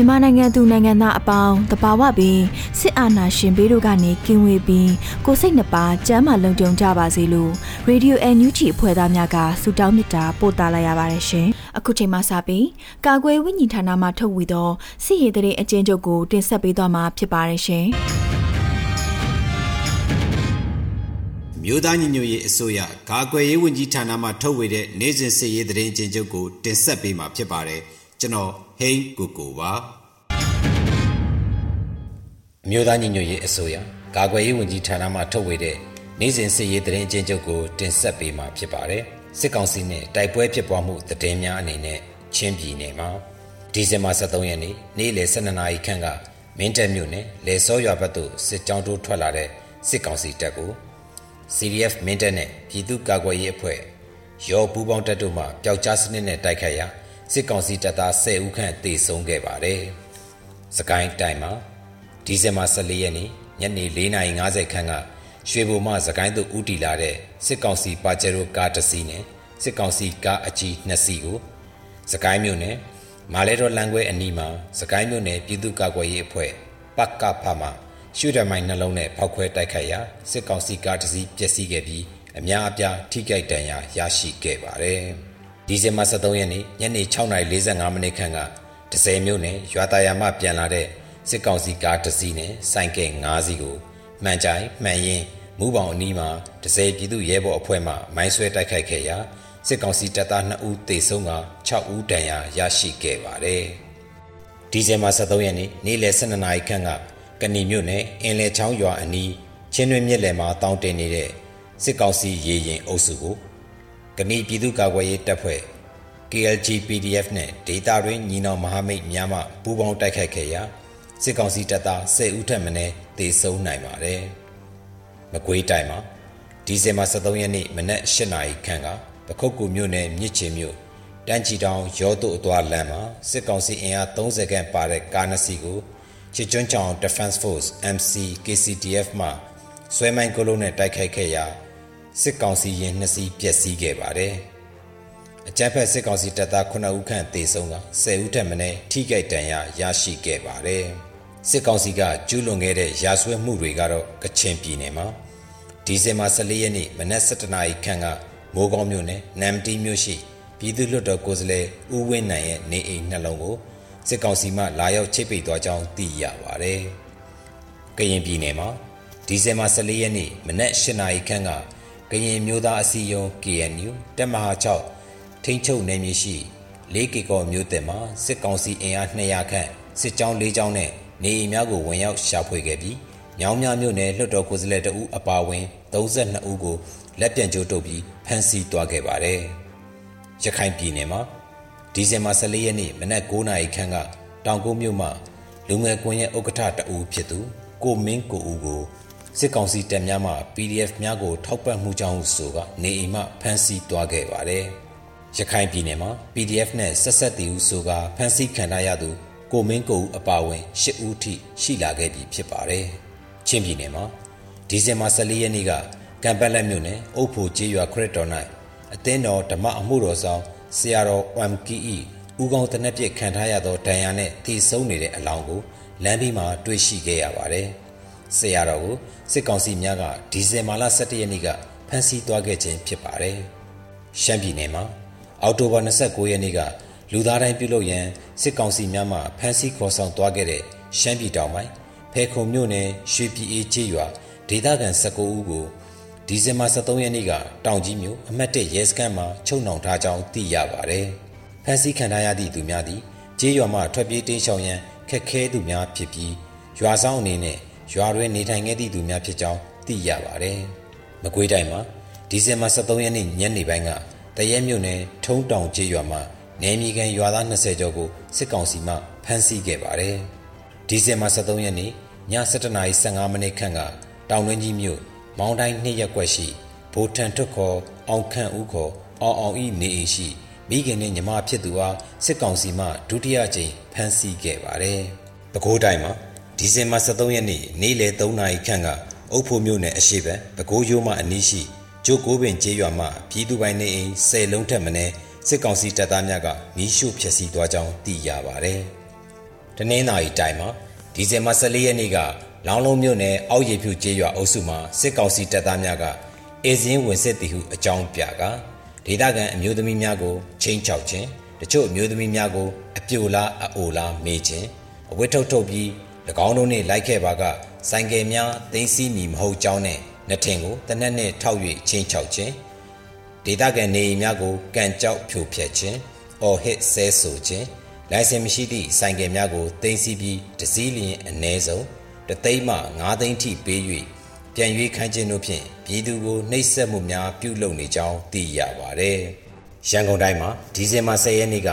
မြန်မာနိုင်ငံသူနိုင်ငံသားအပေါင်းတဘာဝပင်စစ်အာဏာရှင်ဘေးတို့ကနေကင်းဝေးပြီးကိုစိတ်နှပါကျမ်းမာလုံခြုံကြပါစေလို့ရေဒီယိုအန်ယူဂျီအဖွဲ့သားများကဆုတောင်းမေတ္တာပို့သလာရပါတယ်ရှင်။အခုချိန်မှစပြီးကာကွယ်ဝိညာဉ်ဌာနမှထုတ်ဝေသောစစ်ရေးတရေအကျဉ်းချုပ်ကိုတင်ဆက်ပေးသွားမှာဖြစ်ပါတယ်ရှင်။မြို့သားညီညွတ်ရေးအစိုးရကာကွယ်ရေးဝန်ကြီးဌာနမှထုတ်ဝေတဲ့နိုင်စဉ်စစ်ရေးတရင်ချင်းချုပ်ကိုတင်ဆက်ပေးမှာဖြစ်ပါတယ်။ ကျွန်တော်ဟိန်းကိုကိုပါအမျိုးသားညီညွတ်ရေးအစိုးရကာကွယ်ရေးဝန်ကြီးဌာနမှထုတ်ဝေတဲ့နိုင်စဉ်စစ်ရေးသတင်းအကျဉ်းချုပ်ကိုတင်ဆက်ပေးမှာဖြစ်ပါတယ်စစ်ကောင်စီနဲ့တိုက်ပွဲဖြစ်ပွားမှုသတင်းများအနေနဲ့ချင်းပြည်နယ်မှာဒီဇင်ဘာ23ရက်နေ့နေ့လယ်12နာရီခန့်ကမင်းတပ်မြို့နယ်လေစောရွာဘက်သို့စစ်ကြောင်းတိုးထွက်လာတဲ့စစ်ကောင်စီတပ်ကို CDF မင်းတပ်နဲ့ပြည်သူ့ကာကွယ်ရေးအဖွဲ့ရောပူးပေါင်းတပ်တို့မှပျောက်ကြားစနစ်နဲ့တိုက်ခိုက်ရာ စစ်ကောင်စီတပ်သား10ဦးခန့်တေဆုံးခဲ့ပါတယ်။စကိုင်းတိုင်းမှာဒီဇင်ဘာ14ရက်နေ့ညနေ4:50ခန်းကရွှေဘိုမှစကိုင်းသို့ဦးတည်လာတဲ့စစ်ကောင်စီပါဂျယ်ရိုကားတစ်စီးနဲ့စစ်ကောင်စီကားအကြီး2စီးကိုစကိုင်းမြို့နယ်မာလဲတော်လမ်းခွဲအနီးမှာစကိုင်းမြို့နယ်ပြည်သူ့ကာကွယ်ရေးအဖွဲ့ပကဖမှရှုဒမိုင်းနှလုံးနဲ့ဖောက်ခွဲတိုက်ခိုက်ရာစစ်ကောင်စီကားတစ်စီးပျက်စီးခဲ့ပြီးအများအပြားထိခိုက်ဒဏ်ရာရရှိခဲ့ပါတယ်။ ဒီဇင်ဘာ23ရက်နေ့ညနေ6:45မိနစ်ခန့်ကဒဇယ်မြို့နယ်ရွာသားရမပြန်လာတဲ့စစ်ကောင်စီကားတစ်စီးနဲ့စိုင်းကဲ9စီးကိုမှန်ကြိုင်မှန်ရင်မူးပေါင်အနီးမှာဒဇယ်ပြည်သူရဲဘော်အဖွဲ့မှမိုင်းဆွဲတိုက်ခိုက်ခဲ့ရာစစ်ကောင်စီတပ်သား2ဦးသေဆုံးက6ဦးဒဏ်ရာရရှိခဲ့ပါတယ်။ဒီဇင်ဘာ23ရက်နေ့နေ့လယ်12နာရီခန့်ကကဏီမြို့နယ်အင်းလေချောင်းရွာအနီးချင်းတွင်မြစ်လယ်မှာတောင်းတင်နေတဲ့စစ်ကောင်စီရေရင်အုပ်စုကို ကဏီပြည်သူ့ကာကွယ်ရေးတပ်ဖွဲ့ KLG PDF နဲ့ဒေတာတွင်ညီနောင်မဟာမိတ်များမှပူးပေါင်းတိုက်ခိုက်ခဲ့ရာစစ်ကောင်စီတပ်သား10ဦးထက်မနည်းသေဆုံးနိုင်ပါတယ်။မကွေးတိုင်းမှာဒီဇင်ဘာ23ရက်နေ့မနက်8နာရီခန့်ကပခုတ်ကူမြို့နယ်မြစ်ချေမြို့တန်းချီတောင်ရောတို့အသွားလမ်းမှာစစ်ကောင်စီအင်အား30ခန့်ပါတဲ့ကားနှစ်စီးကိုချစ်ကျွန်းချောင် Defense Force MC KCDF မှဆွဲမိုင်းကလုံးနဲ့တိုက်ခိုက်ခဲ့ရာ စစ်ကောင်စီရင်နှစ်စီးပျက်စီးခဲ့ပါတယ်။အကြမ်းဖက်စစ်ကောင်စီတပ်သား9ဦးခန့်သေဆုံးက10ဦးထက်မနည်းထိခိုက်ဒဏ်ရာရရှိခဲ့ပါတယ်။စစ်ကောင်စီကကျူးလွန်ခဲ့တဲ့ရာဇဝတ်မှုတွေကတော့ကချင်ပြည်နယ်မှာဒီဇင်ဘာ14ရက်နေ့မနက်7:00နာရီခန့်ကမိုးကောင်းမြို့နယ်နမ်တီမြို့ရှိပြည်သူ့လွှတ်တော်ကိုယ်စားလှယ်ဦးဝင်းနိုင်ရဲ့နေအိမ်နှလုံးကိုစစ်ကောင်စီမှလာရောက်ချိတ်ပိတ်သွားကြောင်းသိရပါတယ်။ကရင်ပြည်နယ်မှာဒီဇင်ဘာ14ရက်နေ့မနက်8:00နာရီခန့်က ကရင်မျိုးသားအစည်းအရုံး KNU တပ်မဟာ6ထိန်းချုပ်နယ်မြေရှိ၄ကီကောမြို့တင်မှာစစ်ကောင်စီအင်အား200ခန့်စစ်ကြောင်း၄ကြောင်းနဲ့နေအိမ်များကိုဝင်ရောက်ရှာဖွေခဲ့ပြီးညောင်မြမြို့နယ်လွှတ်တော်ကိုယ်စားလှယ်တဦးအပါအဝင်32ဦးကိုလက်ပြန်ကြိုးတုပ်ပြီးဖမ်းဆီးသွားခဲ့ပါတယ်။ရခိုင်ပြည်နယ်မှာဒီဇင်ဘာ14ရက်နေ့မနက်9:00နာရီခန့်ကတောင်ကုန်းမြို့မှာလူငယ်ကွန်ရက်ဥက္ကဋ္ဌတဦးဖြစ်သူကိုမင်းကိုဦးကို စစ်ကောင်စီတပ်များမှ PDF များကို ထောက်ပံ့မှုကြောင့်ဆိုကနေအိမ်မှဖမ်းဆီးသွားခဲ့ပါတယ်။ရခိုင်ပြည်နယ်မှာ PDF နဲ့ဆက်ဆက်တည်ဟုဆိုကဖမ်းဆီးခံရရသူကိုမင်းကိုဦးအပါဝင်၈ဦးထိရှိလာခဲ့ပြီဖြစ်ပါတယ်။ချင်းပြည်နယ်မှာဒီဇင်ဘာ14ရက်နေ့ကကံပတ်လက်မြို့နယ်အုပ်ဖို့ကျေးရွာခရစ်တော်၌အသင်းတော်ဓမ္မအမှုတော်ဆောင်ဆရာတော် MKE ဦးကောင်းတနက်ပြစ်ခံထားရသောဒဏ်ရာနဲ့တည်ဆုံနေတဲ့အလောင်းကိုလမ်းဘေးမှာတွေ့ရှိခဲ့ရပါတယ်။ ဆရာတော်ကိုစစ်ကောင်စီများကဒီဇင်ဘာလ17ရက်နေ့ကဖမ်းဆီးသွားခဲ့ခြင်းဖြစ်ပါတယ်။ရှမ်းပြည်နယ်မှာအောက်တိုဘာ29ရက်နေ့ကလူသားတိုင်းပြုလုပ်ရန်စစ်ကောင်စီများမှဖမ်းဆီးခေါ်ဆောင်သွားခဲ့တဲ့ရှမ်းပြည်တောင်ပိုင်းဖဲခုံမြို့နယ်ရွှေပြည်အေးကျေးရွာဒေသခံ19ဦးကိုဒီဇင်ဘာ23ရက်နေ့ကတောင်ကြီးမြို့အမှတ်1ရဲစခန်းမှာချုပ်နှောင်ထားကြောင်းသိရပါတယ်။ဖမ်းဆီးခံထားရသည့်သူများသည်ကျေးရွာမှထွက်ပြေးတိမ်းရှောင်ရန်ခက်ခဲသူများဖြစ်ပြီးရွာဆောင်အနေနဲ့ ရွာတွင်နေထိုင်ခဲ့သည့်သူများဖြစ်ကြောင်းသိရပါတယ်။မကွေးတိုင်းမှာဒီဇင်ဘာ23ရက်နေ့ညနေပိုင်းကတရဲမြို့နယ်ထုံးတောင်ကျေးရွာမှာနယ်မြေခံရွာသား20ကျော်ကိုစစ်ကောင်စီမှဖမ်းဆီးခဲ့ပါတယ်။ဒီဇင်ဘာ23ရက်နေ့ည7:15မိနစ်ခန့်ကတောင်တွင်းကြီးမြို့မောင်းတိုင်းနှစ်ရက်ွက်ရှိဘိုထန်ထွတ်ခေါ်အောင်ခန့်ဦးခေါ်အောင်အောင်ဤနေအိမ်ရှိမိခင်နဲ့ညီမဖြစ်သူအားစစ်ကောင်စီမှဒုတိယကြိမ်ဖမ်းဆီးခဲ့ပါတယ်။ပဲခူးတိုင်းမှာ ဒီဇင်ဘာ23ရက်နေ့နေ့လယ်3နာရီခန့်ကအုပ်ဖို့မြို့နယ်အရှိဘက်ပဲခူးရိုးမှအနီးရှိကျိုးကိုပင်ကျေးရွာမှပြည်သူပိုင်နေအိမ်၁၀လုံးထက်မနည်းစစ်ကောင်စီတပ်သားများကမီးရှို့ဖျက်ဆီးသွားကြောင်းသိရပါတယ်။တနင်္သာရီတိုင်းမှာဒီဇင်ဘာ14ရက်နေ့ကလောင်းလုံးမြို့နယ်အောက်ရည်ဖြူကျေးရွာအုပ်စုမှာစစ်ကောင်စီတပ်သားများကအေဇင်းဝင်စစ်တီဟုအကြောင်းပြကဒေသခံအမျိုးသမီးများကိုချင်းချောက်ခြင်းတချို့အမျိုးသမီးများကိုအပြိုလားအအိုလားမေးခြင်းအဝတ်ထုတ်ထုတ်ပြီး၎ င်းတို့နှင့်လိုက်ခဲ့ပါကဆိုင်ကယ်များသိမ်းဆည်းမည်မဟုတ်ကြောင်းနဲ့နှစ်ထင်ကိုတနက်နဲ့ထောက်၍ချင်းချောက်ခြင်းဒေသခံနေအိမ်များကိုကန်ကြောက်ဖြိုဖျက်ခြင်းအော်ဟစ်ဆဲဆိုခြင်းလိုင်စင်မရှိသည့်ဆိုင်ကယ်များကိုသိမ်းဆည်းပြီးတစည်းလျင်အ ਨੇ ဆုံးတသိန်းမှ9သိန်းထိပေး၍ပြန်ရွေးခိုင်းခြင်းတို့ဖြင့်ပြည်သူကိုနှိပ်စက်မှုများပြုလုပ်နေကြောင်းသိရပါတယ်။ရန်ကုန်တိုင်းမှာဒီဇင်ဘာ10ရက်နေ့က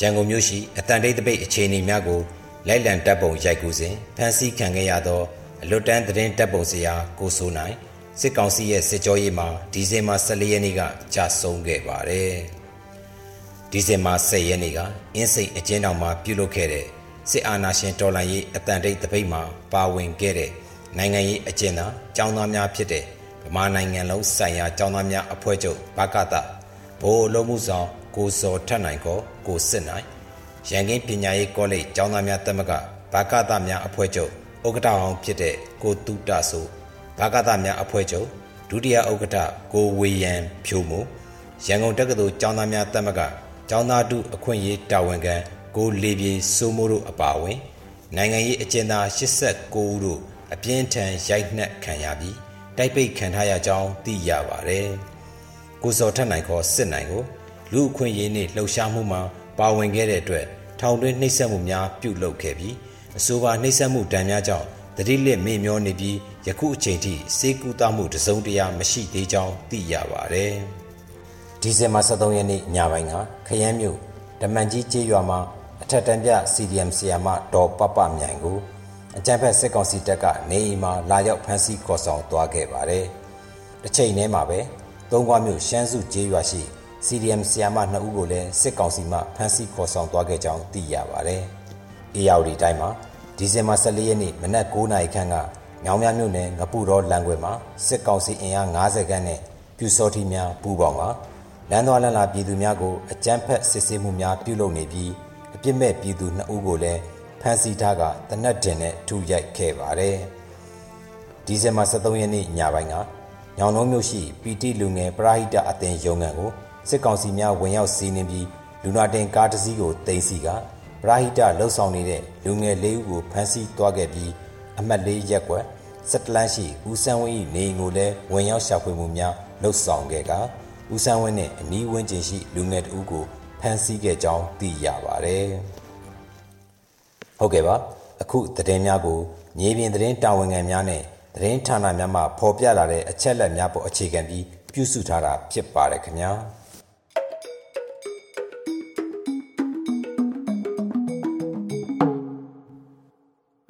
ရန်ကုန်မြို့ရှိအတန်တိတ်တပိတ်အခြေအနေများကို လိုက်လံတပ်ပုံရိုက်ကူးစဉ်ဖမ်းဆီးခံခဲ့ရသောအလွတ်တန်းသတင်းတပ်ပုံစရာကိုစိုးနိုင်စစ်ကောင်စီရဲ့စစ်ကြောရေးမှာဒီဇင်ဘာ14ရက်နေ့ကကြာဆုံးခဲ့ပါတယ်။ဒီဇင်ဘာ10ရက်နေ့ကအင်းစိတ်အကျဉ်းထောင်မှာပြုလုပ်ခဲ့တဲ့စစ်အာဏာရှင်တော်လှန်ရေးအတန်တိတ်တပိတ်မှာပါဝင်ခဲ့တဲ့နိုင်ငံရေးအကျဉ်းသားចောင်းသားများဖြစ်တဲ့ဗမာနိုင်ငံလုံးဆိုင်ရာចောင်းသားများအဖွဲ့ချုပ်ဘကတဘိုးအလုံးမှုဆောင်ကိုစော်ထက်နိုင်ကောကိုစစ်နိုင် ရန်ကင်းပညာရေးကောလိပ်ကျောင်းသားများတက်မကဘာကသများအဖွဲ့ချုပ်ဥက္ကဋ္ဌအောင်ဖြစ်တဲ့ကိုတူတဆိုဘာကသများအဖွဲ့ချုပ်ဒုတိယဥက္ကဋ္ဌကိုဝေယံဖြိုးမှုရန်ကုန်တက္ကသိုလ်ကျောင်းသားများတက်မကကျောင်းသားတုအခွင့်အရေးတာဝန်ခံကိုလေပြေစိုးမိုးတို့အပါအဝင်နိုင်ငံရေးအကျဉ်းသား89ဦးတို့အပြင်းထန်ရိုက်နှက်ခံရပြီးတိုက်ပိတ်ခံထားရကြောင်းသိရပါတယ်။ကိုစောထက်နိုင်ခေါ်စစ်နိုင်ကိုလူအခွင့်အရေးနှင့်လှုပ်ရှားမှုမှာ ပါဝင်ခဲ့တဲ့အတွက်ထောင်တွင်းနှိပ်စက်မှုများပြုလုပ်ခဲ့ပြီးအဆိုပါနှိပ်စက်မှုဒဏ်များကြောင့်တတိလက်မေ့မျောနေပြီးယခုအချိန်ထိစေကူတာမှုတစုံတရာမရှိသေးကြောင်းသိရပါတယ်။ဒီဇင်ဘာ23ရက်နေ့ညပိုင်းကခရမ်းမြို့ဓမ္မန်ကြီးကျေးရွာမှာအထက်တန်းပြ CDM ဆီယာမဒေါ်ပပမြိုင်ကိုအကြံဖက်စစ်ကောင်စီတပ်ကနေအိမ်မှာလာရောက်ဖမ်းဆီးခေါ်ဆောင်သွားခဲ့ပါတယ်။တစ်ချိန်တည်းမှာပဲသုံးခွမြို့ရှမ်းစုကျေးရွာရှိ CDM ဆီယာမ2ဦးကိုလည်းစစ်ကောင်စီမှဖမ်းဆီးခေါ်ဆောင်သွားခဲ့ကြောင်းသိရပါတယ်။အေယာဝတီတိုင်းမှာဒီဇင်ဘာ14ရက်နေ့မနက်9:00နာရီခန့်ကမြောင်မြမြို့နယ်ငပူတော်လမ်းခွဲမှာစစ်ကောင်စီအင်အား90ခန်းနဲ့ပြူစောတိများပူးပေါင်းကလမ်းသွားလမ်းလာပြည်သူများကိုအကြမ်းဖက်စစ်ဆေးမှုများပြုလုပ်နေပြီးအပြစ်မဲ့ပြည်သူ2ဦးကိုလည်းဖမ်းဆီးထားကတနက်တင်နဲ့ထူရိုက်ခဲ့ပါတယ်။ဒီဇင်ဘာ23ရက်နေ့ညပိုင်းကညောင်နှုံးမြို့ရှိပီတိလူငယ်ပရာဟိတအသင်းရုံးခန်းကို စစ်ကောင်စီများဝင်ရောက်စီးနင်းပြီးလူနာတင်ကားတစ်စီးကိုတင်စီကပရာဟိတလှုပ်ဆောင်နေတဲ့လူငယ်လေးဦးကိုဖမ်းဆီးသွားခဲ့ပြီးအမှတ်လေးရက်ကွက်စက်တလန်းရှိဦးဆန်းဝင်း၏နေအိမ်ကိုလည်းဝင်ရောက်ရှာဖွေမှုများလှုပ်ဆောင်ခဲ့ကဦးဆန်းဝင်းနဲ့အနီးဝန်းကျင်ရှိလူငယ်တဦးကိုဖမ်းဆီးခဲ့ကြောင်းသိရပါတယ်။ဟုတ်ကဲ့ပါအခုသတင်းများကိုမြေပြင်သတင်းတာဝန်ခံများနဲ့သတင်းဌာနများမှဖော်ပြလာတဲ့အချက်လက်များပေါ်အခြေခံပြီးပြုစုထားတာဖြစ်ပါတယ်ခင်ဗျာ။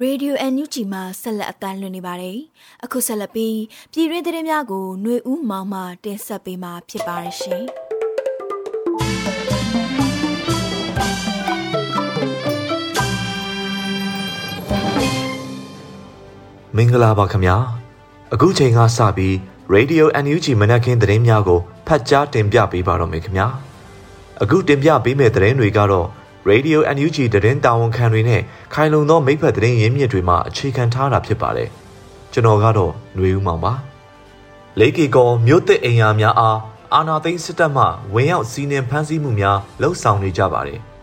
Radio NUG မှာဆက်လက်အသံလွှင့်နေပါတယ်။အခုဆက်လက်ပြီးပြည်တွင်းသတင်းများကိုຫນွေဦးမောင်မှတင်ဆက်ပေးမှာဖြစ်ပါတယ်ရှင်။မင်္ဂလာပါခင်ဗျာ။အခုချိန်ကစပြီး Radio NUG မနက်ခင်းသတင်းများကိုဖတ်ကြားတင်ပြပေးပါတော့မယ်ခင်ဗျာ။အခုတင်ပြပေးမယ့်သတင်းတွေကတော့ Radio NUG သတင်းတာဝန်ခံတွေနဲ့ခိုင်လုံသောမိဖက်သတင်းရင်းမြစ်တွေမှအခြေခံထားတာဖြစ်ပါတယ်။ကျွန်တော်ကတော့ຫນွေဦးမောင်ပါ။လေးကီကောမြို့သစ်အိမ်ယာများအားအာနာသိန်းစစ်တပ်မှဝင်ရောက်စီးနင်းဖမ်းဆီးမှုများလှုပ်ဆောင်နေကြပါတယ်။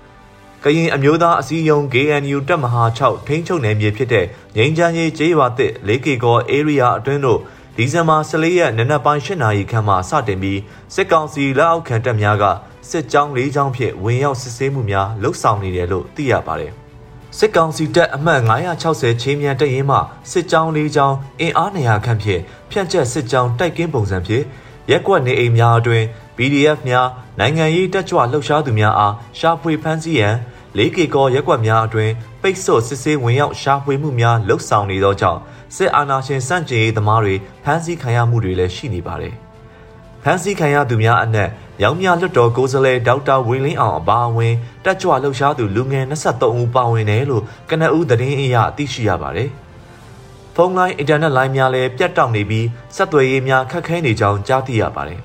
ကရင်အမျိုးသားအစည်းအရုံး KNU တပ်မဟာ6ထိန်းချုပ်နယ်မြေဖြစ်တဲ့ငိန်ချမ်းရေးကျေးရွာသစ်လေးကီကော area အတွင်းတို့ဒီဇင်ဘာ14ရက်နနက်ပိုင်း8နာရီခန့်မှစတင်ပြီးစစ်ကောင်စီလက်အောက်ခံတပ်များက စစ်ကြောင်း၄ကြောင်းဖြင့်ဝင်ရောက်စစ်ဆေးမှုများလှုပ်ဆောင်နေတယ်လို့သိရပါတယ်။စစ်ကောင်စီတပ်အမှတ်960ချင်းမြန်တပ်ရင်းမှစစ်ကြောင်း၄ကြောင်းအင်အား200ခန့်ဖြင့်ဖြန့်ကျက်စစ်ကြောင်းတိုက်ကင်းပုံစံဖြင့်ရက်ကွက်နေအိမ်များအတွင် PDF များနိုင်ငံရေးတက်ကြွလှုပ်ရှားသူများအားရှာဖွေဖမ်းဆီးရန်လေးကေကောရက်ကွက်များအတွင်ပိတ်ဆို့စစ်ဆေးဝင်ရောက်ရှာဖွေမှုများလှုပ်ဆောင်နေသောကြောင့်စစ်အာဏာရှင်စန့်ကျင်ရေးသမားတွေဖမ်းဆီးခံရမှုတွေလည်းရှိနေပါတယ်။ဖမ်းဆီးခံရသူများအနက် ရောင်မြလွတ်တော်ကိုယ်စားလှယ်ဒေါက်တာဝင်းလင်းအောင်အပါအဝင်တက်ကြွလှုပ်ရှားသူလူငယ်23ဦးပါဝင်တယ်လို့ကနအူးသတင်းအရသိရှိရပါတယ်။ဖုန်းလိုင်းအင်တာနက်လိုင်းများလည်းပြတ်တောက်နေပြီးဆက်သွယ်ရေးများခက်ခဲနေကြောင်းကြားသိရပါတယ်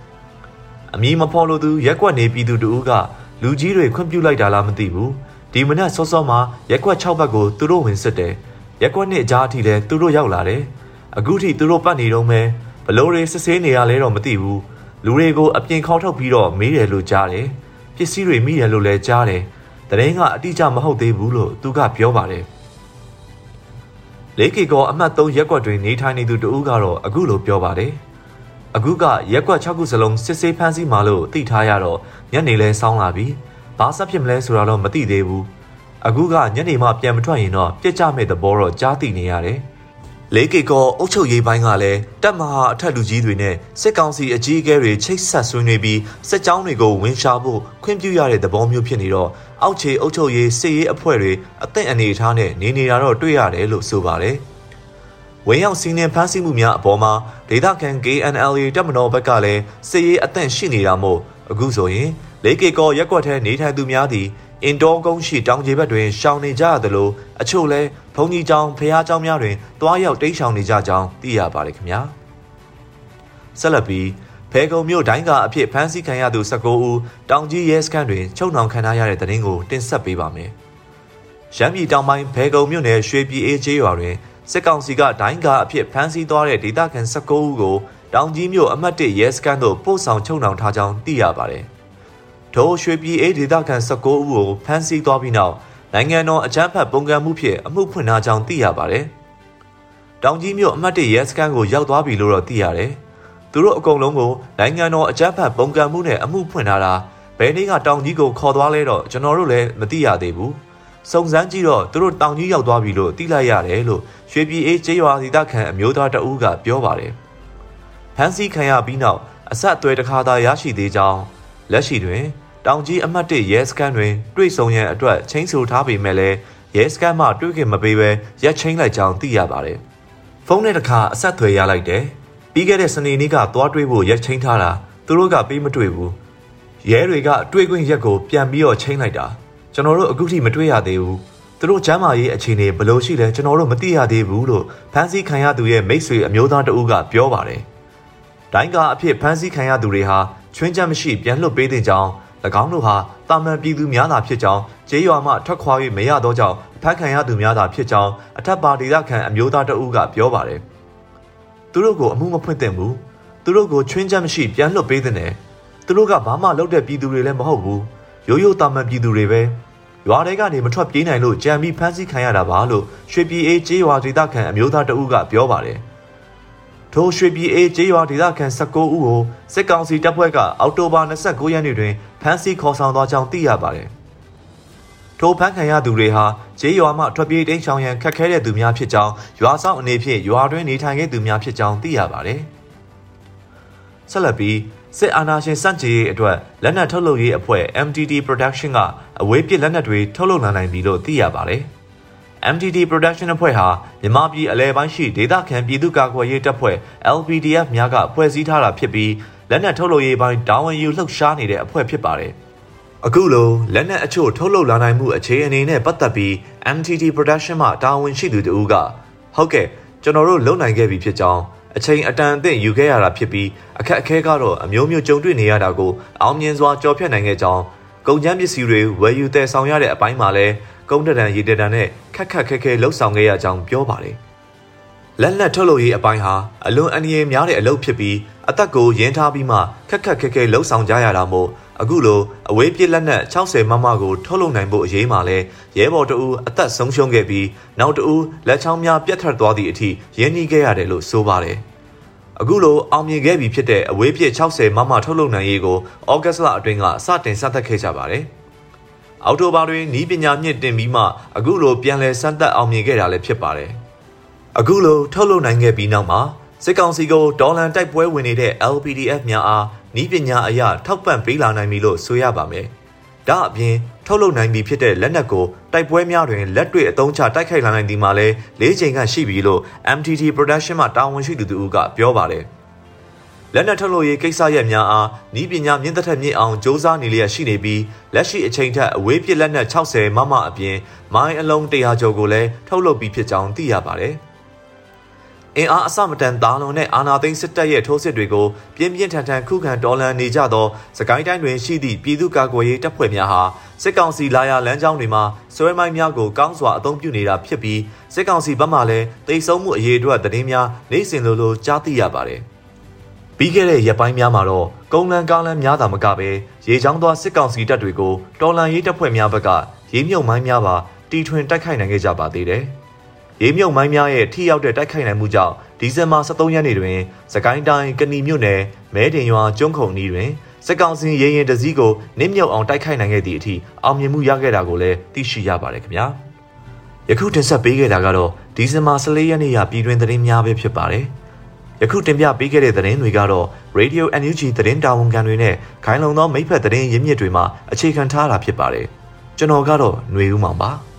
။အမည်မဖော်လို့သူရက်ကွက်နေပြည်သူတို့ကလူကြီးတွေခွင့်ပြုလိုက်တာလားမသိဘူး။ဒီမနက်စောစောမှာရက်ကွက်6ဘက်ကိုသူတို့ဝင်စစ်တယ်။ရက်ကွက်နှစ်အကြားအထိလည်းသူတို့ရောက်လာတယ်။အခုထိသူတို့ပတ်နေတော့မဲဘလို့တွေစစ်ဆေးနေရလဲတော့မသိဘူး။ လူတွေကိုအပြင်ခေါက်ထုတ်ပြီးတော့မေးတယ်လို့ကြားတယ်ပစ္စည်းတွေမိတယ်လို့လည်းကြားတယ်တရင်ကအတိအကျမဟုတ်သေးဘူးလို့သူကပြောပါတယ်လေးကေကောအမှတ်3ရက်ကွက်တွင်နေထိုင်နေသူတဦးကတော့အခုလိုပြောပါတယ်အခုကရက်ကွက်6ခုစလုံးစစ်ဆေးဖမ်းဆီးမှလို့သိထားရတော့ညနေလဲစောင်းလာပြီဘာဆက်ဖြစ်မလဲဆိုတာတော့မသိသေးဘူးအခုကညနေမှပြန်မထွက်ရင်တော့ပြစ်ကြမဲ့သဘောတော့ကြားသိနေရတယ် လေးကေကောအုပ်ချုပ်ရေးပိုင်းကလည်းတပ်မဟာအထက်လူကြီးတွေနဲ့စစ်ကောင်စီအကြီးအကဲတွေချိတ်ဆက်ဆွေးနွေးပြီးစစ်ကြောင်းတွေကိုဝင်ရှာဖို့ခွင့်ပြုရတဲ့သဘောမျိုးဖြစ်နေတော့အောက်ခြေအုပ်ချုပ်ရေးစစ်ရေးအဖွဲ့တွေအသင့်အနေအထားနဲ့နေနေတာတော့တွေ့ရတယ်လို့ဆိုပါတယ်။ဝင်းရောက်စီးနှင်းဖမ်းဆီးမှုများအပေါ်မှာဒေသခံ KNLA တပ်မတော်ဘက်ကလည်းစစ်ရေးအသင့်ရှိနေတာမို့အခုဆိုရင်လေးကေကောရက်ကွက်ထဲနေထိုင်သူများသည်အင်တောကုန်းရှိတောင်ကျေဘက်တွင်ရှောင်နေကြရသလိုအချို့လဲဘုံ ကြီးကျောင်းဖះကျောင်းများတွင်တွားရောက်တိတ်ရှောင်နေကြကြောင်းသိရပါတယ်ခင်ဗျာဆက်လက်ပြီးဖဲကုံမြို့ဒိုင်းကအဖြစ်ဖမ်းဆီးခံရသူ19ဦးတောင်ကြီးရဲစခန်းတွင်ချုပ်နှောင်ခံထားရတဲ့တဲ့ရင်ကိုတင်ဆက်ပေးပါမယ်ရမ်းပြည်တောင်ပိုင်းဖဲကုံမြို့နယ်ရွှေပြည်အေးကျေးရွာတွင်စစ်ကောင်စီကဒိုင်းကအဖြစ်ဖမ်းဆီးသွားတဲ့ဒေသခံ19ဦးကိုတောင်ကြီးမြို့အမှတ်1ရဲစခန်းသို့ပို့ဆောင်ချုပ်နှောင်ထားကြောင်းသိရပါတယ်။ဒိုးရွှေပြည်အေးဒေသခံ19ဦးကိုဖမ်းဆီးသွားပြီးနောက် နိုင်ငံတော်အကြမ်းဖက်ပုန်ကန်မှုဖြင့်အမှုဖွင့်ထားကြောင်းသိရပါတယ်။တောင်ကြီးမြို့အမှတ်၁ရဲစခန်းကိုရောက်သွားပြီလို့တော့သိရတယ်။သူတို့အကုန်လုံးကိုနိုင်ငံတော်အကြမ်းဖက်ပုန်ကန်မှုနဲ့အမှုဖွင့်ထားတာဘယ်နေ့ကတောင်ကြီးကိုခေါ်သွားလဲတော့ကျွန်တော်တို့လည်းမသိရသေးဘူး။စုံစမ်းကြည့်တော့သူတို့တောင်ကြီးရောက်သွားပြီလို့သိလိုက်ရတယ်လို့ရွှေပြည်အေးကျေးရွာဒေသခံအမျိုးသားတအူးကပြောပါတယ်။ဖမ်းဆီးခံရပြီးနောက်အဆက်အသွယ်တစ်ခါသာရရှိသေးကြောင်းလက်ရှိတွင် တောင်ကြီးအမှတ်၁ရဲစခန်းတွင်တွေ့ဆုံရန်အတွက်ချင်းဆိုထားပေမဲ့လည်းရဲစခန်းမှတွေ့ခင်မပေးဘဲရက်ချင်းလိုက်ကြောင်းသိရပါတယ်။ဖုန်းနဲ့တခါအဆက်အသွယ်ရလိုက်တယ်။ပြီးခဲ့တဲ့စနေနေ့ကသွားတွေ့ဖို့ရက်ချင်းထားတာသူတို့ကပေးမတွေ့ဘူး။ရဲတွေကတွေ့ခွင့်ရက်ကိုပြန်ပြီးတော့ချင်းလိုက်တာကျွန်တော်တို့အခုထိမတွေ့ရသေးဘူး။သူတို့ကျမ်းမာရေးအခြေအနေဘယ်လိုရှိလဲကျွန်တော်တို့မသိရသေးဘူးလို့ဖန်ဆီးခံရသူရဲ့မိတ်ဆွေအမျိုးသားတဦးကပြောပါတယ်။ဒိုင်းကာအဖြစ်ဖန်ဆီးခံရသူတွေဟာချွင်းချက်မရှိပြန်လွတ်ပေးတဲ့ကြောင်း၎ င်းတို့ဟာတာမန်ပြည်သူများသာဖြစ်ကြောင်းကျေးရွာမှထွက်ခွာ၍မရသောကြောင့်ဖမ်းခံရသူများသာဖြစ်ကြောင်းအထက်ပါဒေသခံအမျိုးသားတဦးကပြောပါတယ်။သူတို့ကိုအမှုမဖွင့်သင့်ဘူး။သူတို့ကိုချွင်းချက်မရှိပြန်လွတ်ပေးသင့်တယ်။သူတို့ကဘာမှလုပ်တဲ့ပြည်သူတွေလည်းမဟုတ်ဘူး။ရိုးရိုးတာမန်ပြည်သူတွေပဲ။ရွာတွေကနေမထွက်ပြေးနိုင်လို့ကြံပြီးဖမ်းဆီးခံရတာပါလို့ရွှေပြည်အေးကျေးရွာဒေသခံအမျိုးသားတဦးကပြောပါတယ်။ ထိုရွှေပြည်အေးကျေးရွာဒေသခံ19ဦးကိုစစ်ကောင်စီတပ်ဖွဲ့ကအောက်တိုဘာ29ရက်နေ့တွင်ဖမ်းဆီးခေါ်ဆောင်သွားကြောင်းသိရပါတယ်။ထိုဖမ်းခံရသူတွေဟာကျေးရွာမှထွက်ပြေးတိမ်းရှောင်ရန်ခက်ခဲတဲ့သူများဖြစ်ကြောင်းရွာဆောင်အနေဖြင့်ရွာတွင်နေထိုင်ခဲ့သူများဖြစ်ကြောင်းသိရပါတယ်။ဆက်လက်ပြီးစစ်အာဏာရှင်စန့်ကျင်ရေးအတွက်လက်နက်ထုတ်လုပ်ရေးအဖွဲ့ MTD Production ကအဝေးပစ်လက်နက်တွေထုတ်လုပ်လာနိုင်ပြီလို့သိရပါတယ်။ MTD Production အဖွဲ့ဟာမြန်မာပြည်အလဲပိုင်းရှိဒေသခံပြည်သူ့ကာကွယ်ရေးတပ်ဖွဲ့ LPDF များကဖွဲ့စည်းထားတာဖြစ်ပြီးလက်နက်ထုတ်လုပ်ရေးပိုင်းတာဝန်ယူလှုပ်ရှားနေတဲ့အဖွဲ့ဖြစ်ပါတယ်။အခုလိုလက်နက်အချို့ထုတ်လုပ်လာနိုင်မှုအခြေအနေနဲ့ပတ်သက်ပြီး MTD Production မှတာဝန်ရှိသူတို့ကဟုတ်ကဲ့ကျွန်တော်တို့လုပ်နိုင်ခဲ့ပြီဖြစ်ကြောင်းအချိန်အတန်အသင့်ယူခဲ့ရတာဖြစ်ပြီးအခက်အခဲကတော့အမျိုးမျိုးကြုံတွေ့နေရတာကိုအောင်မြင်စွာကြော်ဖြတ်နိုင်ခဲ့ကြောင်းကုန်ကျန်းပစ္စည်းတွေဝယ်ယူတည်ဆောင်ရတဲ့အပိုင်းမှာလည်း ကုန်းတရံရေတရံနဲ့ခက်ခက်ခဲခဲလှုပ်ဆောင်ခဲ့ရကြောင်းပြောပါတယ်။လက်လက်ထုတ်လုပ်ရေးအပိုင်းဟာအလွန်အန္တရာယ်များတဲ့အလုပ်ဖြစ်ပြီးအသက်ကိုရင်းထားပြီးမှခက်ခက်ခဲခဲလှုပ်ဆောင်ကြရတာမို့အခုလိုအဝေးပြစ်လက်နက်60မမကိုထုတ်လုပ်နိုင်ဖို့အရေးမှာလဲရဲဘော်တအူးအသက်ဆုံးရှုံးခဲ့ပြီးနောက်တအူးလက်ချောင်းများပြတ်ထွက်သွားသည့်အထိရင်းနှီးခဲ့ရတယ်လို့ဆိုပါတယ်အခုလိုအောင်မြင်ခဲ့ပြီဖြစ်တဲ့အဝေးပြစ်60မမထုတ်လုပ်နိုင်ရေးကိုဩဂတ်စ်လအတွင်းကစတင်စသက်ခဲ့ကြပါတယ်။ အော်တိုဘာတွင်နီးပညာမြင့်တင်ပြီးမှအခုလိုပြန်လည်စမ်းသပ်အောင်မြင်ခဲ့တာလည်းဖြစ်ပါတယ်။အခုလိုထုတ်လုပ်နိုင်ခဲ့ပြီးနောက်မှာစစ်ကောင်စီကိုဒေါ်လန်တိုက်ပွဲဝင်နေတဲ့ LPDF များအားနီးပညာအရထောက်ပံ့ပေးလာနိုင်ပြီလို့ဆိုရပါမယ်။ဒါအပြင်ထုတ်လုပ်နိုင်ပြီဖြစ်တဲ့လက်နက်ကိုတိုက်ပွဲများတွင်လက်တွေ့အသုံးချတိုက်ခိုက်လာနိုင်သည်မှာလည်း၄ချိန်ခန့်ရှိပြီလို့ MTT Production မှတာဝန်ရှိသူတို့ကပြောပါတယ်။ လက်နက်ထုတ်လုပ်ရေးကိစ္စရပ်များအားဤပညာမြင့်သက်ထက်မြင့်အောင်စ조사နေလျက်ရှိနေပြီးလက်ရှိအချိန်ထက်အဝေးပြစ်လက်နက်60မမအပြင်မိုင်းအလုံး100ကျော်ကိုလည်းထုတ်လုပ်ပြီးဖြစ်ကြောင်းသိရပါတယ်။အင်အားအစမတန်သားလွန်တဲ့အာနာသိန်းစစ်တပ်ရဲ့ထိုးစစ်တွေကိုပြင်းပြင်းထန်ထန်ခုခံတော်လှန်နေကြသောစကိုင်းတိုင်းတွင်ရှိသည့်ပြည်သူ့ကာကွယ်ရေးတပ်ဖွဲ့များဟာစစ်ကောင်စီလာရလမ်းကြောင်းတွေမှာဆွဲမိုင်းများကိုကောင်းစွာအသုံးပြုနေတာဖြစ်ပြီးစစ်ကောင်စီဘက်မှလည်းတိတ်ဆုံးမှုအရေးအတွက်သတင်းများနိုင်စင်လိုလိုကြားသိရပါတယ်။ ပြီးခဲ့တဲ့ရက်ပိုင်းများမှာတော့ကုန်းလန်းကားလန်းများသာမကပဲရေချောင်းသောစစ်ကောင်စီတပ်တွေကိုတော်လန်ရေးတပ်ဖွဲ့များဘက်ကရေမြုပ်မိုင်းများပါတီထွင်တိုက်ခိုက်နိုင်ခဲ့ကြပါသေးတယ်။ရေမြုပ်မိုင်းများရဲ့ထိရောက်တဲ့တိုက်ခိုက်နိုင်မှုကြောင့်ဒီဇင်ဘာ23ရက်နေ့တွင်စကိုင်းတိုင်းကဏီမြို့နယ်မဲတင်ရွာကျွန်းခုံနီးတွင်စစ်ကောင်စီရေရင်တစည်းကိုနစ်မြုပ်အောင်တိုက်ခိုက်နိုင်ခဲ့သည့်အထိအောင်မြင်မှုရခဲ့တာကိုလည်းသိရှိရပါတယ်ခင်ဗျာယခုတင်ဆက်ပေးခဲ့တာကတော့ဒီဇင်ဘာ14ရက်နေ့ရပြည်တွင်သတင်းများပဲဖြစ်ပါတယ် ယခုတင်ပြပေးခဲ့တဲ့သတင်းတွေကတော့ Radio NUG သတင်းတာဝန်ခံတွေနဲ့ခိုင်လုံသောမိဖက်သတင်းရင်းမြစ်တွေမှာအခြေခံထားတာဖြစ်ပါတယ်။ကျွန်တော်ကတော့ຫນွေဦးမောင်ပါ။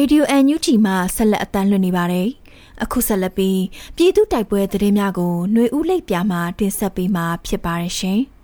ရေဒီယိုအန်ယူတီမှာဆက်လက်အတန်းလွှင့်နေပါတယ်။အခုဆက်လက်ပြီးပြည်သူတိုက်ပွဲသတင်းများကိုຫນွေဦးလိပ်ပြာမှာတင်ဆက်ပေးမှာဖြစ်ပါရရှင်။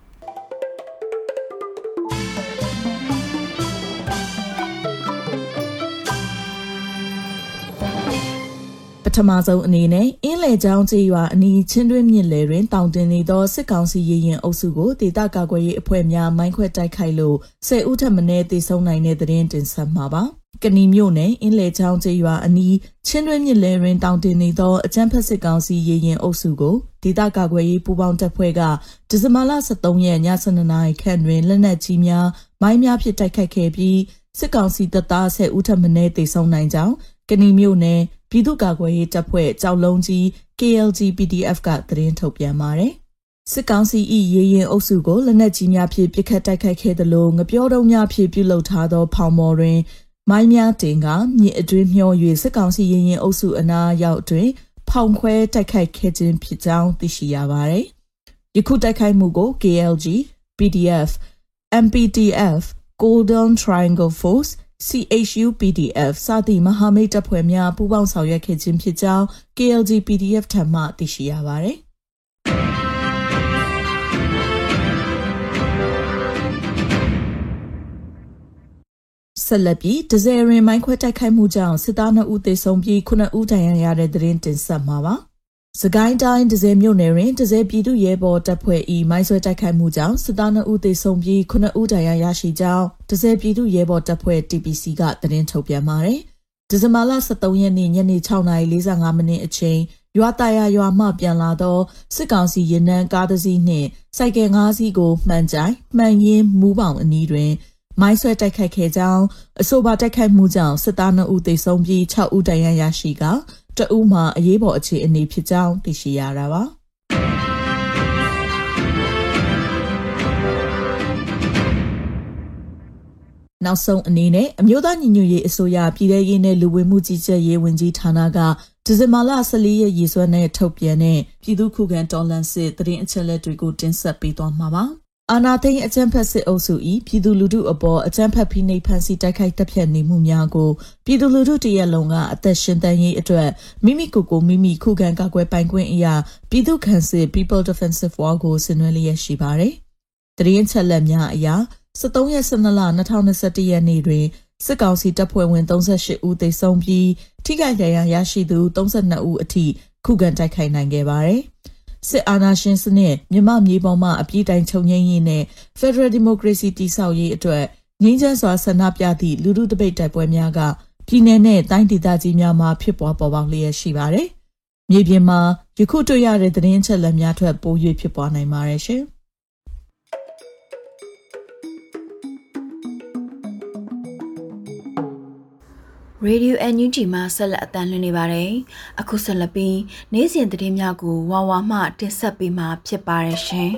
ထမဆုံးအနေနဲ့အင်းလေချောင်းကျေးရွာအနီးချင်းတွင်းမြစ်လေတွင်တောင်တင်နေသောစစ်ကောင်စီရေရင်အုပ်စုကိုဒေသကာကွယ်ရေးအဖွဲ့များမိုင်းခွဲတိုက်ခိုက်လို့၁၀ဦးထပ်မံတေဆုံးနိုင်တဲ့တဲ့တင်တင်ဆက်မှာပါ။ကဏီမြို့နယ်အင်းလေချောင်းကျေးရွာအနီးချင်းတွင်းမြစ်လဲတွင်တောင်တင်နေသောအကြမ်းဖက်စစ်ကောင်စီရေရင်အုပ်စုကိုဒေသကာကွယ်ရေးပူးပေါင်းတပ်ဖွဲ့ကဒီဇင်ဘာလ23ရက်ည7:00နာရီခန့်တွင်လက်နက်ကြီးများမိုင်းများဖြင့်တိုက်ခတ်ခဲ့ပြီးစစ်ကောင်စီတပ်သား10ဦးထပ်မံတေဆုံးနိုင်ကြောင်းကဏီမြို့နယ် ပြည်သူ့ကာကွယ်ရေးတပ်ဖွဲ့ကြောက်လုံးကြီး KLG PDF ကသတင်းထုတ်ပြန်ပါတယ်စစ်ကောင်စီ၏ရေရင်အုပ်စုကိုလက်နက်ကြီးများဖြင့်ပစ်ခတ်တိုက်ခိုက်ခဲ့သလိုငပြောတုံးများဖြင့်ပြုလုပ်ထားသော ဖောင်မော်တွင်မိုင်းများတင်ကမြစ်အတွင်းမျော၍စစ်ကောင်စီရင်ရင်အုပ်စုအနာရောက်တွင် ဖောင်ခွဲတိုက်ခိုက်ခဲ့ခြင်းဖြစ်ကြောင်းသိရှိရပါတယ်။ယခုတိုက်ခိုက်မှုကို KLG, PDF, MPTF, Golden Triangle Force, CHU PDF စသည့်မဟာမိတ်တပ်ဖွဲ့များပူးပေါင်းဆောင်ရွက်ခဲ့ခြင်းဖြစ်ကြောင်း KLG PDF ထံမှသိရှိရပါတယ်။ဆက်လက်ပြီးဒဇယ်ရင်မိုင်းခွဲတိုက်ခိုက်မှုကြောင့်စစ်သား2ဦးသေဆုံးပြီး9ဦးဒဏ်ရာရတဲ့သတင်းတင်ဆက်မှာပါ။ စကိုင်းတိုင်းဒဇယ်မြို့နယ်တွင်ဒဇယ်ပြည်သူ့ရဲဘော်တပ်ဖွဲ့၏မိုင်းဆွဲတိုက်ခိုက်မှုကြောင့်စစ်သား2ဦးသေဆုံးပြီး9ဦးဒဏ်ရာရရှိကြောင်းဒဇယ်ပြည်သူ့ရဲဘော်တပ်ဖွဲ့ TPC ကသတင်းထုတ်ပြန်ပါတယ်။ဒီဇင်ဘာလ23ရက်နေ့ညနေ6:45မိနစ်အချိန်ရွာတရာရွာမှပြန်လာသောစစ်ကောင်စီရင်နှန်းကားတစ်စီးနှင့်စိုက်ကယ်၅စီးကိုမှန်ကြိုင်မှန်ရင်မူးပေါင်အနီးတွင်မိုင်းဆွဲတိုက်ခိုက်ခဲ့ကြောင်းအဆိုပါတိုက်ခိုက်မှုကြောင့်စစ်သား2ဦးသေဆုံးပြီး6ဦးဒဏ်ရာရရှိက တဦးမှာအရေးပေါ်အခြေအနေဖြစ်ကြောင်းသိရှိရတာပါနောက်ဆုံးအနေနဲ့အမျိုးသားညီညွတ်ရေးအစိုးရပြည်ထရေးနဲ့လူဝင်မှုကြီးကြပ်ရေးဝန်ကြီးဌာနကဒီဇင်ဘာလ14ရက်ရည်စွဲနဲ့ထုတ်ပြန်တဲ့ပြည်သူ့ခုခံတော်လှန်စစ်တရင်အချက်လက်တွေကိုတင်ဆက်ပေးသွားမှာပါ။ အာနာသိန်းအကြမ်းဖက်စစ်အုပ်စု၏ပြည်သူလူထုအပေါ်အကြမ်းဖက်ဖိနှိပ်ဖန်ဆီးတိုက်ခိုက်တပ်ဖြတ်နေမှုများကိုပြည်သူလူထုတရက်လုံးကအသက်ရှင်တန်ရေးအတွက်မိမိကိုယ်ကိုမိမိခုခံကာကွယ်ပိုင်ခွင့်အရာပြည်သူ့ခံစစ် People Defensive War ကိုဆင်နွှဲလျက်ရှိပါတယ်။တရင်ချက်လက်များအရာ73ရက်12လ2021ရက်နေ့တွင်စစ်ကောင်စီတပ်ဖွဲ့ဝင်38ဦးသေဆုံးပြီးထိခိုက်ဒဏ်ရာရရှိသူ32ဦးအထိခုခံတိုက်ခိုက်နိုင်ခဲ့ပါတယ်။ စစ်အာဏာရှင်စနစ်မြမမြေပေါ်မှာအပြည့်တိုင်ချုပ်ငြိမ်းရေးနဲ့ Federal Democracy တည်ဆောက်ရေးအတွက်ငြိမ်းချမ်းစွာဆန္ဒပြသည့်လူထုတပိတ်တိုက်ပွဲများကပြည်내နဲ့တိုင်းဒေသကြီးများမှာဖြစ်ပွားပေါ်ပေါက်လျက်ရှိပါတယ်။မြေပြင်မှာယခုတွေ့ရတဲ့သတင်းချက်လက်များထွက်ပို၍ဖြစ်ပွားနိုင်ပါတယ်ရှင်။ Radio NUG မှာဆက်လက်အသံလွှင့်နေပါတယ်။အခုဆက်လက်ပြီးနေ့စဉ်သတင်းများကိုဝါဝါမှတင်ဆက်ပေးမှာဖြစ်ပါတယ်ရှင်။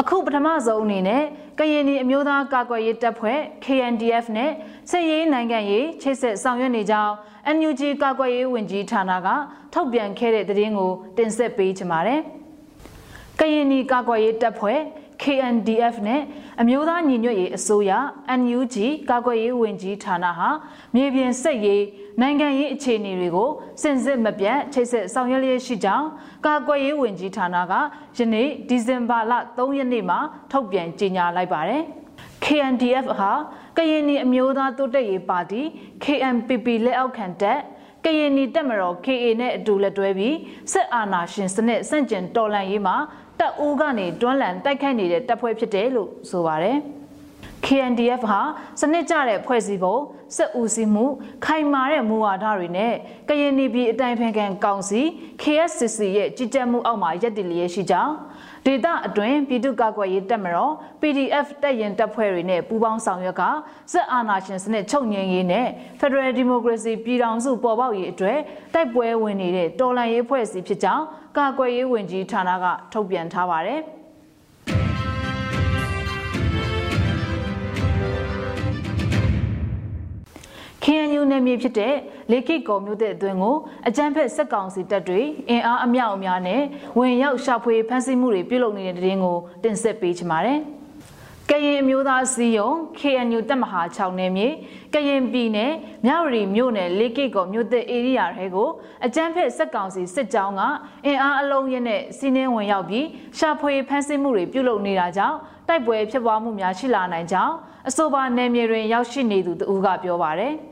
အခုပထမဆုံးအနေနဲ့ကရင်ပြည်အမျိုးသားကာကွယ်ရေးတပ်ဖွဲ့ KNDF နဲ့စစ်ရေးနိုင်ငံရေးချိတ်ဆက်ဆောင်ရွက်နေကြောင်း NUG ကာကွယ်ရေးဝန်ကြီးဌာနကထုတ်ပြန်ခဲ့တဲ့သတင်းကိုတင်ဆက်ပေးချင်ပါတယ်။ ကရင်နီကာကွယ်ရေးတပ်ဖွဲ့ KNDF နဲ့အမျိုးသားညီညွတ်ရေးအစိုးရ NUG ကာကွယ်ရေးဝန်ကြီးဌာနဟာမြေပြင်စစ်ရေးနိုင်ငံရေးအခြေအနေတွေကိုစင်စစ်မပြတ်ချိတ်ဆက်ဆောင်ရွက်လျက်ရှိကြောင်းကာကွယ်ရေးဝန်ကြီးဌာနကယနေ့ဒီဇင်ဘာလ3ရက်နေ့မှာထုတ်ပြန်ကြေညာလိုက်ပါတယ်။ KNDF ဟာကရင်နီအမျိုးသားတိုးတက်ရေးပါတီ KNPP လက်အောက်ခံတပ်ကရင်နီတပ်မတော် KA နဲ့အတူလက်တွဲပြီးစစ်အာဏာရှင်စနစ်ဆန့်ကျင်တော်လှန်ရေးမှာ တပ်ဦးကနေတွန်းလှန်တိုက်ခိုက်နေတဲ့တပ်ဖွဲ့ဖြစ်တယ်လို့ဆိုပါတယ်။ KNDF ဟာစနစ်ကျတဲ့ဖွဲ့စည်းပုံစစ်ဦးစီးမှု ခိုင်မာတဲ့မူဝါဒတွေနဲ့ကရင်ပြည်အတိုင်းဖန်ကန်ကောင်စီ KSCC ရဲ့ကြီးကြပ်မှုအောက်မှာရည်တည်လျက်ရှိကြောင်း ဒေသအတွင်းပြည်သူ့ကာကွယ်ရေးတပ်မတော် PDF တပ်ရင်တပ်ဖွဲ့တွေနဲ့ပူးပေါင်းဆောင်ရွက်ကစစ်အာဏာရှင်စနစ်ချုပ်ငြိမ်းရေးနဲ့ Federal Democracy ပြည်ထောင်စုပေါ်ပေါက်ရေးအတွက်တိုက်ပွဲဝင်နေတဲ့တော်လှန်ရေးဖွဲ့စည်းဖြစ်ကြောင်းကာကွယ်ရေးဝန်ကြီးဌာနကထုတ်ပြန်ထားပါတယ်။ KNU နယ်မြေဖြစ်တဲ့လေကိတ်ကော်မြို့တဲ့အတွင်းကိုအကြမ်းဖက်စစ်ကောင်စီတပ်တွေအင်အားအမြောက်အများနဲ့ဝင်ရောက်ရှာဖွေဖမ်းဆီးမှုတွေပြုလုပ်နေတဲ့တဲ့ရင်ကိုတင်ဆက်ပေးချင်ပါတယ်။ကရင်အမျိုးသားစီယုံ KNU တပ်မဟာ6နယ်မြေကရင်ပြည်နယ်မြဝတီမြို့နယ်လေးကိတ်ကောမြို့သက်ဧရိယာတွေကိုအကြမ်းဖက်စစ်ကောင်စီစစ်ကြောင်းကအင်အားအလုံးရင်းနဲ့စီးနှင်းဝင်ရောက်ပြီးရှာဖွေဖမ်းဆီးမှုတွေပြုလုပ်နေတာကြောင့်တိုက်ပွဲဖြစ်ပွားမှုများရှိလာနိုင်ကြောင်းအဆိုပါနယ်မြေတွင်ရောက်ရှိနေသူတဦးကပြောပါတယ်။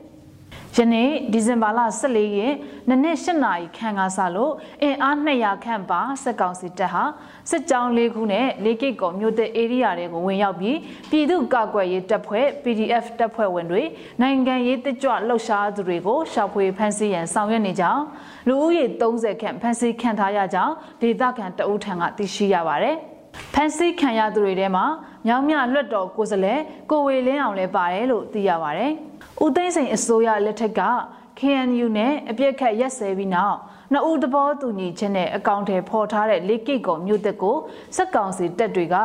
ယနေ့ဒီဇင်ဘာလ14ရက်နနက်8နာရီခန့်ကစလို့အင်အား200ခန့်ပါစက်ကောင်စီတပ်ဟာစစ်ကြောင်း၄ခုနဲ့လေးကိတ်ကောမြို့တဲ့ area တွေကိုဝင်ရောက်ပြီးပြည်သူ့ကာကွယ်ရေးတပ်ဖွဲ့ PDF တပ်ဖွဲ့ဝင်တွေနိုင်ငံရေးတကြွလှုပ်ရှားသူတွေကိုရှာဖွေဖမ်းဆီးရန်ဆောင်ရွက်နေကြောင်းလူဦးရေ30ခန့်ဖမ်းဆီးခံထားရကြောင်းဒေသခံတအုပ်ထံကသိရှိရပါတယ် ဖန်ဆီးခံရသူတွေထဲမှာမြောင်မြလွတ်တော်ကိုယ်စားလှယ်ကိုဝေလင်းအောင်လည်းပါတယ်လို့သိရပါတယ်။ဦးသိန်းစိန်အစိုးရလက်ထက်က KNU နဲ့အပြစ်ခတ်ရက်စဲပြီးနောက်နှစ်ဦးသဘောတူညီချက်နဲ့အကောင့်ထဲပေါ်ထားတဲ့လေးကိတ်ကောမြို့တက်ကိုစက်ကောင်စီတပ်တွေက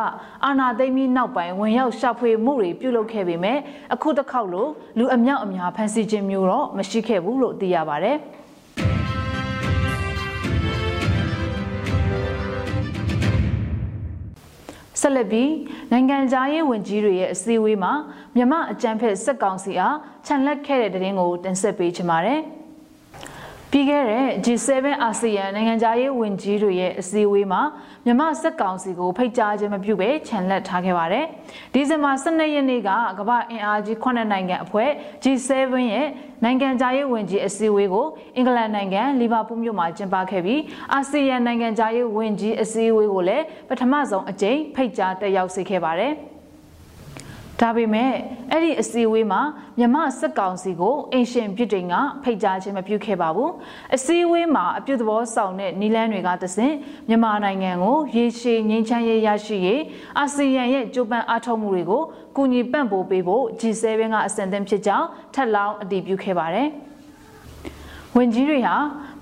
အာဏာသိမ်းပြီးနောက်ပိုင်းဝင်ရောက်ရှာဖွေမှုတွေပြုလုပ်ခဲ့ပေမဲ့အခုတစ်ခေါက်လိုလူအမြောက်အများဖမ်းဆီးခြင်းမျိုးတော့မရှိခဲ့ဘူးလို့သိရပါဗျ။ ဆက်လက်ပြီးနိုင်ငံသားရေးဝန်ကြီးတွေရဲ့အစည်းအဝေးမှာမြမအကြံဖက်စက်ကောင်စီအားခြံလက်ခဲ့တဲ့တဲ့ရင်ကိုတင်ဆက်ပေးချင်ပါတယ်။ ပြီးခဲ့တဲ့ G7 အာဆီယံနိုင်ငံသားရေးဝန်ကြီးတွေရဲ့အစည်းအဝေးမှာမြန်မာစက်ကောင်စီကိုဖိတ်ကြားခြင်းမပြုဘဲခြံလက်ထားခဲ့ပါတယ်။ဒီဇင်ဘာ12ရက်နေ့ကကမ္ဘာအင်အားကြီး9နိုင်ငံအဖွဲ့ G7 ရဲ့နိုင်ငံသားရေးဝန်ကြီးအစည်းအဝေးကိုအင်္ဂလန်နိုင်ငံလီဗာပူးမြို့မှာကျင်းပခဲ့ပြီးအာဆီယံနိုင်ငံသားရေးဝန်ကြီးအစည်းအဝေးကိုလည်းပထမဆုံးအကြိမ်ဖိတ်ကြားတက်ရောက်စေခဲ့ပါတယ်။ ဒါပေမဲ့အဲ့ဒီအစည်းအဝေးမှာမြမစက်ကောင်စီကိုအင်ရှင်ပြစ်တိန်ကဖိတ်ကြားခြင်းမပြုခဲ့ပါဘူးအစည်းအဝေးမှာအပြုသဘောဆောင်တဲ့နီလန်းတွေကတဆင့်မြန်မာနိုင်ငံကိုရေရှည်ငြိမ်းချမ်းရေးရရှိရေးအာဆီယံရဲ့ကြိုးပမ်းအားထုတ်မှုတွေကိုကူညီပံ့ပိုးပေးဖို့ G7 ကအစံသင့်ဖြစ်ကြောင်းထပ်လောင်းအတည်ပြုခဲ့ပါတယ်ဝင်ကြီးတွေဟာ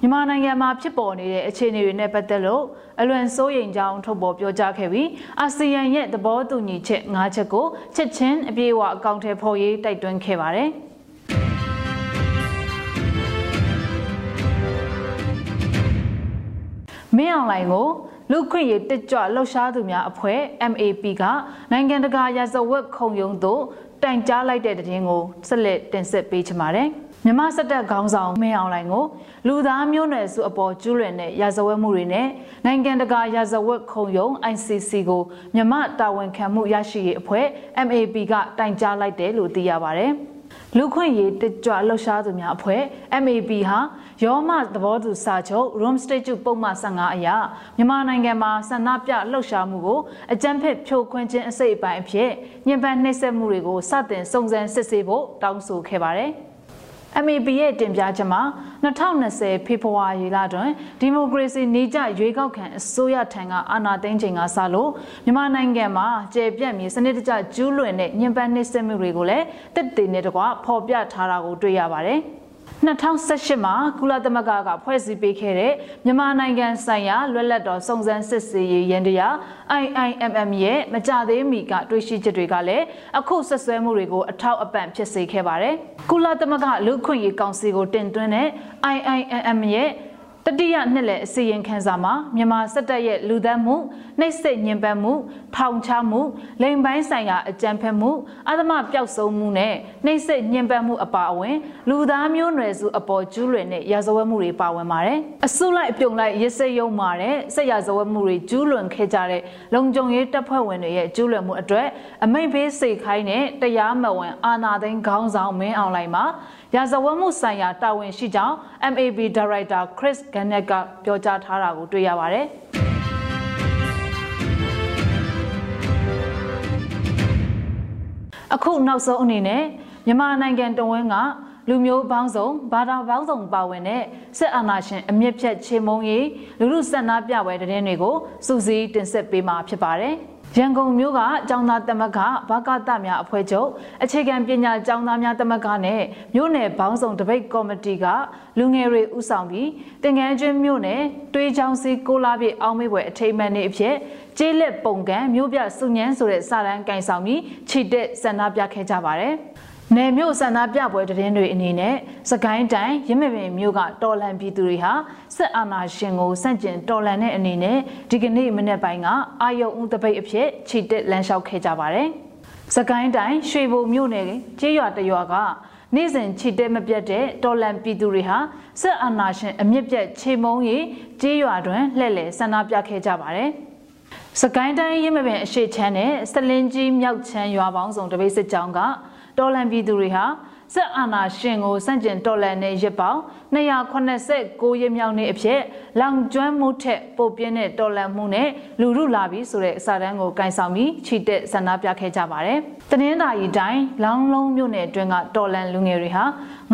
မြန်မာနိုင်ငံမှာဖြစ်ပေါ်နေတဲ့အခြေအနေတွေနဲ့ပတ်သက်လို့အလွန်စိုးရိမ်ကြောင်းထုတ်ပေါ်ပြောကြားခဲ့ပြီးအာဆီယံရဲ့သဘောတူညီချက်၅ချက်ကိုချက်ချင်းအပြေအဝအကောင့်ထဲဖော်ရေးတိုက်တွန်းခဲ့ပါတယ်။မင်းအောင်လှိုင်ကိုလူခွင့်ရေးတက်ကြွလှုပ်ရှားသူများအဖွဲ့ MAP ကနိုင်ငံတကာရာဇဝတ်ခုံရုံးသို့တိုင်ကြားလိုက်တဲ့တဲ့တင်ကိုဆက်လက်တင်ဆက်ပေးချင်ပါတယ်။ မြမစက်တပ်ခေါင်းဆောင်မင်းအောင်လှိုင်ကိုလူသားမျိုးနွယ်စုအပေါ်ကျူးလွန်တဲ့ရာဇဝတ်မှုတွေနဲ့နိုင်ငံတကာရာဇဝတ်ခုံရုံး ICC ကိုမြမတာဝန်ခံမှုရရှိရေးအဖွဲ့ MAP ကတိုင်ကြားလိုက်တယ်လို့သိရပါဗျလူခွင့်ရေးတကြွလှုပ်ရှားသူများအဖွဲ့ MAP ဟာရောမသဘောတူစာချုပ် Rome Statute ပုံမှန်15အရမြန်မာနိုင်ငံမှာဆန္ဒပြလှုပ်ရှားမှုကိုအကြမ်းဖက်ဖြိုခွင်းခြင်းအစိတ်အပိုင်းအဖြစ်ညှဉ်းပန်းနှိပ်စက်မှုတွေကိုစတင်စုံစမ်းစစ်ဆေးဖို့တောင်းဆိုခဲ့ပါတယ်။ MAP ရဲ့တင်ပြချက်မှာ2020ဖေဖော်ဝါရီလတွင်ဒီမိုကရေစီနေကြရွေးကောက်ခံအစိုးရထံကအာဏာသိမ်းချိန်ကစလို့မြန်မာနိုင်ငံမှာကျေပြန့်မြေစနစ်တကျကျူးလွန်တဲ့ညှဉ်းပန်းနှိပ်စက်မှုတွေကိုလည်းတက်တည်နေတကွဖော်ပြထားတာကိုတွေ့ရပါတယ်။ 2018မှာကုလသမဂ္ဂကဖွဲ့စည်းပေးခဲ့တဲ့မြန်မာနိုင်ငံဆိုင်ရာလွတ်လပ်တော်စုံစမ်းစစ်ဆေးရေးရန်တရား IIMM ရဲ့မကြသေးမီကတွေ့ရှိချက်တွေကလည်းအခုဆက်ဆွဲမှုတွေကိုအထောက်အပံ့ဖြစ်စေခဲ့ပါတယ်။ကုလသမဂ္ဂလူ့ခွင့်ရေးကောင်စီကိုတင်သွင်းတဲ့ IIMM ရဲ့ တတိယနှစ်လည်အစီရင်ခံစာမှာမြန်မာစစ်တပ်ရဲ့လူသတ်မှုနှိပ်စက်ညှဉ်းပန်းမှုထောင်ချမှုလိမ်ပိုင်းဆိုင်ရာအကြမ်းဖက်မှုအသမပျောက်ဆုံးမှုနဲ့နှိပ်စက်ညှဉ်းပန်းမှုအပါအဝင်လူသားမျိုးနွယ်စုအပေါ်ကျူးလွန်တဲ့ရာဇဝတ်မှုတွေပါဝင်ပါတယ်။အစုလိုက်အပြုံလိုက်ရစ်စိတ်ယုံမာတဲ့ဆက်ရာဇဝတ်မှုတွေကျူးလွန်ခဲ့ကြတဲ့လုံခြုံရေးတပ်ဖွဲ့ဝင်တွေရဲ့ကျူးလွန်မှုအတွက်အမိန့်ပေးစိတ်ခိုင်းတဲ့တရားမဝင်အာဏာသိမ်းခေါင်းဆောင်မင်းအောင်လှိုင်မှာ ရာဇဝတ်မှုဆိုင်ရာတာဝန်ရှိကြောင်း MAB Director Chris Gannett ကပြောကြားထားတာကိုတွေ့ရပါတယ်။အခုနောက်ဆုံးအနေနဲ့မြန်မာနိုင်ငံတဝန်းကလူမျိုးပေါင်းစုံဘာသာပေါင်းစုံပါဝင်တဲ့စစ်အာဏာရှင်အမြင့်ဖြတ်ချေမှုန်းရေးလူလူဆန္ဒပြပွဲတည်င်းတွေကိုစူးစီးတင်ဆက်ပေးမှာဖြစ်ပါတယ်။ ရန်ကုန်မြို့ကကျောင်းသားသမဂ္ဂဘာကတများအဖွဲ့ချုပ်အခြေခံပညာကျောင်းသားများသမဂ္ဂနဲ့မြို့နယ်ဘောင်းဆောင်တပိတ်ကော်မတီကလူငယ်တွေဥဆောင်ပြီးတင်ငန်းကျွန်းမြို့နယ်တွေးချောင်းစီကိုလာပြည့်အောင်မေးပွဲအထိမ်းအမှတ်နေ့အဖြစ်ကျေးလက်ပုံကံမြို့ပြစုညန်းဆိုတဲ့စာတန်းကင်ဆောင်ပြီးခြိတက်ဆန္ဒပြခဲ့ကြပါတယ်။ နယ်မြို့ဆန္ဒပြပွဲတည်င်းတွေအနေနဲ့စကိုင်းတိုင်းရမပင်မြို့ကတော်လန်ပြည်သူတွေဟာစစ်အာဏာရှင်ကိုစန့်ကျင်တော်လန်တဲ့အနေနဲ့ဒီကနေ့မနေ့ပိုင်းကအာယုံဦးတပိတ်အဖြစ်ခြိတက်လမ်းလျှောက်ခဲ့ကြပါတယ်။စကိုင်းတိုင်းရွှေဘိုမြို့နယ်ကျေးရွာတရွာကနေ့စဉ်ခြိတက်မပြတ်တဲ့တော်လန်ပြည်သူတွေဟာစစ်အာဏာရှင်အမြင့်ပြတ်ခြေမုံရေးကျေးရွာတွင်လှည့်လည်ဆန္ဒပြခဲ့ကြပါတယ်။စကိုင်းတိုင်းရမပင်အရှိချမ်းနဲ့စလင်းကြီးမြောက်ချမ်းရွာပေါင်းစုံတပိတ်စစ်ကြောင်းက တော်လန်ပြည်သူတွေဟာစစ်အာဏာရှင်ကိုစန့်ကျင်တော်လှန်တဲ့ရစ်ပေါင်း289ရက်မြောက်နေ့အဖြစ်လောင်ကျွမ်းမှုထက်ပိုပြင်းတဲ့တော်လှန်မှုနဲ့လူလူလာပြီးဆိုတဲ့စာတမ်းကိုကင်ဆောင်ပြီးချီတက်ဆန္ဒပြခဲ့ကြပါတယ်။တနင်္သာရီတိုင်းလောင်လုံးမြို့နယ်အတွင်းကတော်လှန်လူငယ်တွေဟာ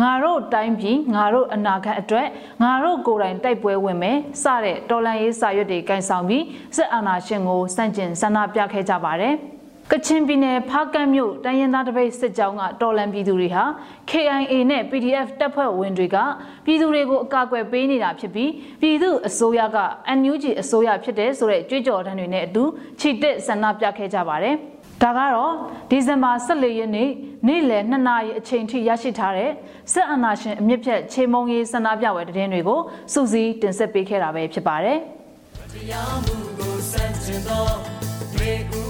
ငါတို့တိုင်းပြည်ငါတို့အနာဂတ်အတွက်ငါတို့ကိုယ်တိုင်တိုက်ပွဲဝင်မယ်စတဲ့တော်လှန်ရေးစာရွက်တွေကင်ဆောင်ပြီးစစ်အာဏာရှင်ကိုစန့်ကျင်ဆန္ဒပြခဲ့ကြပါတယ်။ ကချင်ပြည်နယ်ဖားကန့်မြို့တိုင်းရင်းသားတပိတ်စစ်ကြောင်းကတော်လန်ပြည်သူတွေဟာ KIA နဲ့ PDF တပ်ဖွဲ့ဝင်တွေကပြည်သူတွေကိုအကာအကွယ်ပေးနေတာဖြစ်ပြီးပြည်သူအစိုးရက NUG အစိုးရဖြစ်တဲ့ဆိုတဲ့ကြွေးကြော်တန်းတွေနဲ့အတူခြိတက်ဆန္ဒပြခဲ့ကြပါတယ်။ဒါကတော့ဒီဇင်ဘာ14ရက်နေ့နေ့လယ်2နာရီအချိန်ထိရရှိထားတဲ့စစ်အာဏာရှင်အမြင့်ဖြတ်ခြေမုံရေးဆန္ဒပြပွဲတည်င်းတွေကိုစူးစီးတင်ဆက်ပေးခဲ့တာပဲဖြစ်ပါတယ်။တရားမှုကိုစန့်ကျင်သောတွေဥ